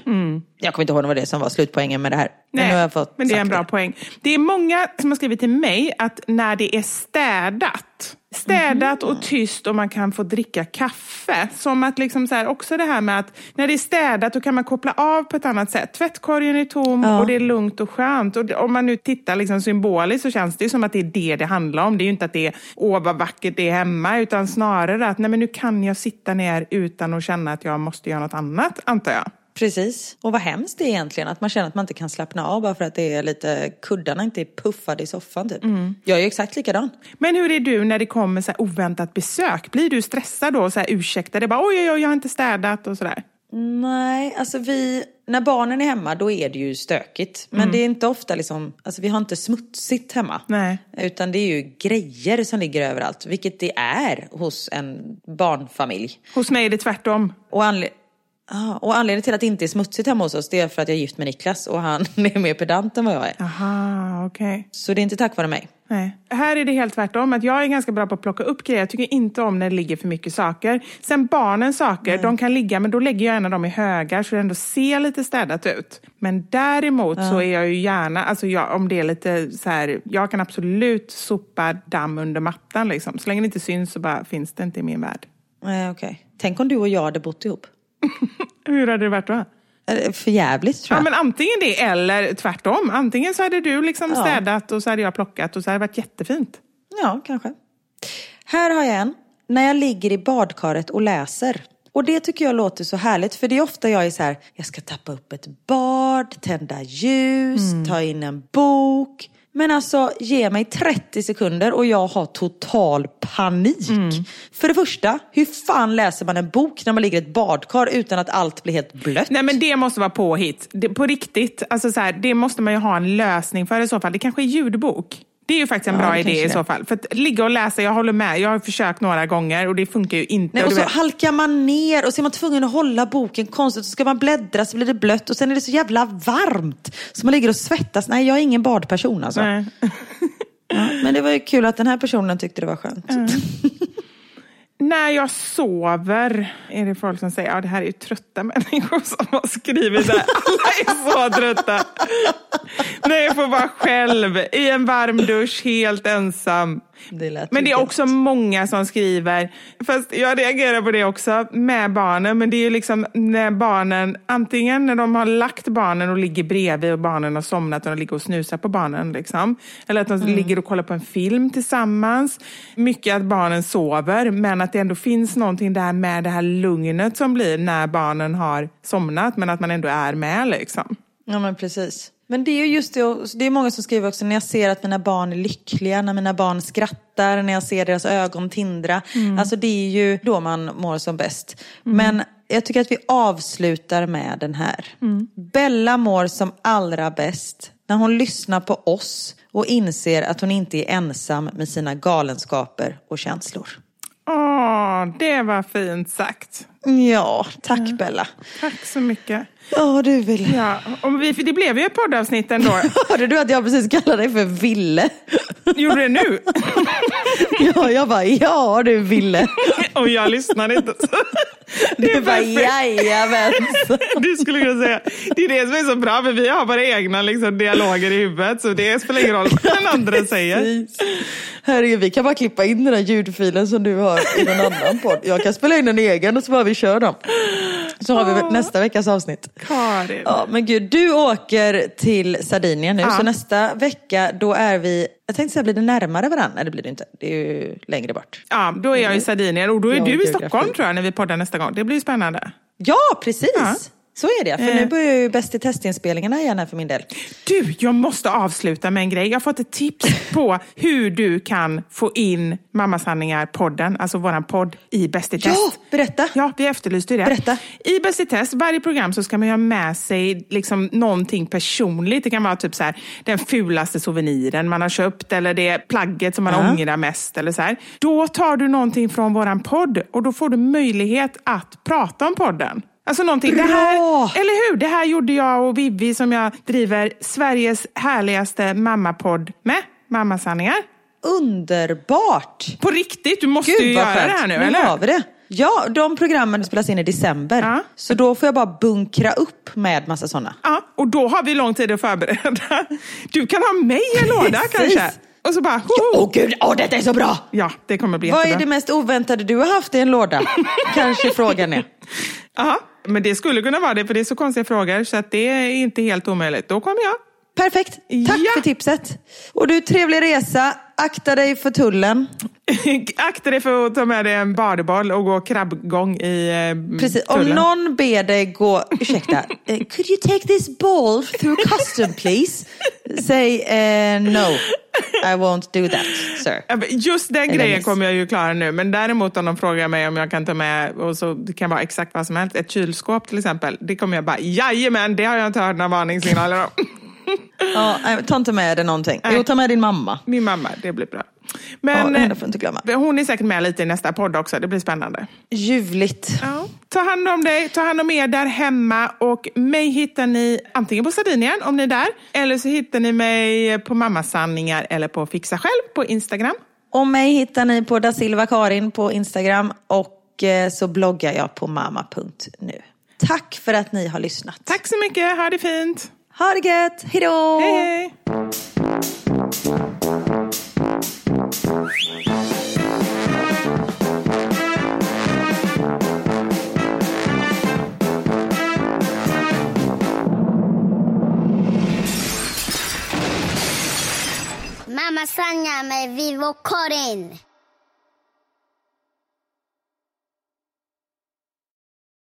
Jag kommer inte ihåg om det det som var slutpoängen med det här. Men nu har jag fått men det är en bra poäng. Det är många som har skrivit till mig att när det är städat, städat Mhm. och tyst och man kan få dricka kaffe. Som att liksom så här, också det här med att när det är städat då kan man koppla av på ett annat sätt. Tvättkorgen är tom och det är lugnt och skönt. Och det- om man nu tittar liksom symboliskt så känns det ju som att det är det det handlar om. Det är ju inte att det är åh vad vackert det är hemma utan snarare att nej men nu kan jag sitta ner utan att känna att jag måste göra något annat antar jag. Precis. Och vad hemskt det är egentligen att man känner att man inte kan slappna av bara för att det är lite, kuddarna inte är puffade i soffan typ. Jag är ju exakt likadan. Men hur är du när det kommer så oväntat besök? Blir du stressad då och så här ursäktar det bara oj, oj, oj, jag har inte städat och sådär? Nej, alltså vi, när barnen är hemma då är det ju stökigt. Men det är inte ofta liksom, alltså vi har inte smutsigt hemma. Nej. Utan det är ju grejer som ligger överallt, vilket det är hos en barnfamilj. Hos mig är det tvärtom. Och, anle- ah, och anledningen till att det inte är smutsigt hemma hos oss det är för att jag är gift med Niklas och han är mer pedant än vad jag är. Aha, okej. Så det är inte tack vare mig. Nej. Här är det helt tvärtom. Att jag är ganska bra på att plocka upp grejer. Jag tycker inte om när det ligger för mycket saker. Sen barnens saker, de kan ligga, men då lägger jag gärna dem i högar så det ändå ser lite städat ut. Men däremot så är jag ju gärna, alltså jag, om det är lite så här, jag kan absolut sopa damm under mattan liksom. Så länge det inte syns så bara finns det inte i min värld. Nej, okej. Tänk om du och jag hade bott ihop. Hur hade det varit då? För jävligt tror Ja, jag. men antingen det eller tvärtom. Antingen så hade du liksom Ja. städat och så hade jag plockat och så hade det varit jättefint. Ja, kanske. Här har jag en. När jag ligger i badkaret och läser. Och det tycker jag låter så härligt. För det är ofta jag är så här, jag ska tappa upp ett bad, tända ljus, ta in en bok. Men alltså, ge mig 30 sekunder och jag har total panik. För det första, hur fan läser man en bok när man ligger i ett badkar utan att allt blir helt blött? Nej men det måste vara påhitt. Det, på riktigt. Alltså så här, det måste man ju ha en lösning för i så fall. Det kanske är ljudbok. Det är ju faktiskt en Ja, bra idé i så fall. För att ligga och läsa, jag håller med. Jag har försökt några gånger och det funkar ju inte. Nej, Och och så vet- halkar man ner och så är man tvungen att hålla boken konstigt. Så ska man bläddra så blir det blött och sen är det så jävla varmt. Så man ligger och svettas. Nej, jag är ingen badperson alltså. Ja, men det var ju kul att den här personen tyckte det var skönt. När jag sover är det folk som säger, ja det här är ju trötta människor som har skrivit det här. Alla är så trötta. När jag får vara själv i en varm dusch helt ensam. Det Men det är också många som skriver, fast jag reagerar på det också med barnen, men det är ju liksom när barnen, antingen när de har lagt barnen och ligger bredvid och barnen har somnat och de ligger och snusar på barnen, liksom. eller att de Mm. ligger och kollar på en film tillsammans. Mycket att barnen sover, men att det ändå finns någonting där med det här lugnet som blir när barnen har somnat, men att man ändå är med. Liksom. Ja men precis. Men det är ju just det, det är många som skriver också när jag ser att mina barn är lyckliga, när mina barn skrattar, när jag ser deras ögon tindra. Alltså det är ju då man mår som bäst. Men jag tycker att vi avslutar med den här. Bella mår som allra bäst när hon lyssnar på oss och inser att hon inte är ensam med sina galenskaper och känslor. Åh, det var fint sagt. Ja, tack Bella. Tack så mycket. Ja, du vill. Ja, och vi, för det blev ju ett poddavsnitt ändå. Hörde du att jag precis kallade dig för Ville? Gjorde det nu? Ja, jag bara, ja du Ville. Och jag lyssnade inte. Det Du är bara, jajamän. Du skulle kunna säga, det är det som är så bra, för vi har våra egna liksom, dialoger i huvudet, så det spelar ingen roll vad den andra säger. Herregud, vi kan bara klippa in den där ljudfilen som du har i någon annan podd. Jag kan spela in en egen och så bara vi kör dem. Så har vi nästa veckas avsnitt. Karin. Ja, men gud, du åker till Sardinien nu, Ja. så nästa vecka då är vi, jag tänkte säga blir det närmare varandra? Nej det blir det inte, det är ju längre bort. Ja, då är jag i Sardinien och då är Ja, du i. Stockholm tror jag när vi poddar nästa gång. Det blir spännande. Ja, precis! Ja. Så är det, för nu börjar ju Bäst i testinspelningarna igen här för min del. Du, jag måste avsluta med en grej. Jag har fått ett tips på hur du kan få in Mammasanningar-podden, alltså våran podd, i Bäst i test. Ja, berätta. Ja, vi efterlyste ju det. Berätta. I Bäst i test, varje program så ska man ju ha med sig liksom någonting personligt. Det kan vara typ så här, den fulaste souveniren man har köpt eller det plagget som man Ja. ångrar mest. Eller så här. Då tar du någonting från våran podd och då får du möjlighet att prata om podden. Alltså någonting. Det här, eller hur? Det här gjorde jag och Vivi som jag driver Sveriges härligaste mammapodd med. Mammasanningar. Underbart! På riktigt, du måste Gud ju göra skönt. det här nu, nu eller? har vi det. Ja, de programmen spelas in i december. Ja. Så då får jag bara bunkra upp med massa sådana. Ja, och då har vi lång tid att förbereda. Du kan ha mig i en låda kanske. Och så bara, Åh hoho. gud, åh detta är så bra! Ja, det kommer bli Vad jättebra. är det mest oväntade du har haft i en låda? Kanske frågan är. Ja, men det skulle kunna vara det, för det är så konstiga frågor, så att det är inte helt omöjligt. Då kommer jag. Perfekt, tack Ja. för tipset. Och du, trevlig resa. Akta dig för tullen. Akta dig för att ta med dig en badeboll och gå krabbgång i eh, Precis. Om tullen. någon ber dig gå, ursäkta, eh, could you take this ball through custom please? Say eh, no, I won't do that, sir. Just den Eller grejen miss. kommer jag ju klara nu, men däremot om de frågar mig om jag kan ta med, och så, det kan vara exakt vad som helst, ett kylskåp till exempel, det kommer jag bara, jajamän, det har jag inte hört några varningssignaler om. Ja, nej, ta inte med dig någonting. Jo, ta med din mamma. Min mamma, det blir bra. Ja, Men henne får inte glömma. eh, hon är säkert med lite i nästa podd också, det blir spännande. Ljuvligt. Ja. Ta hand om dig, ta hand om er där hemma och mig hittar ni antingen på Sardinien om ni är där, eller så hittar ni mig på Mammasanningar eller på Fixa Själv på Instagram. Och mig hittar ni på da Silva Karin på Instagram och eh, så bloggar jag på mamma.nu. Tack för att ni har lyssnat. Tack så mycket, ha det fint! Ha det gött, hejdå! Hej hej! Mamma Sanja med Vivo Karin.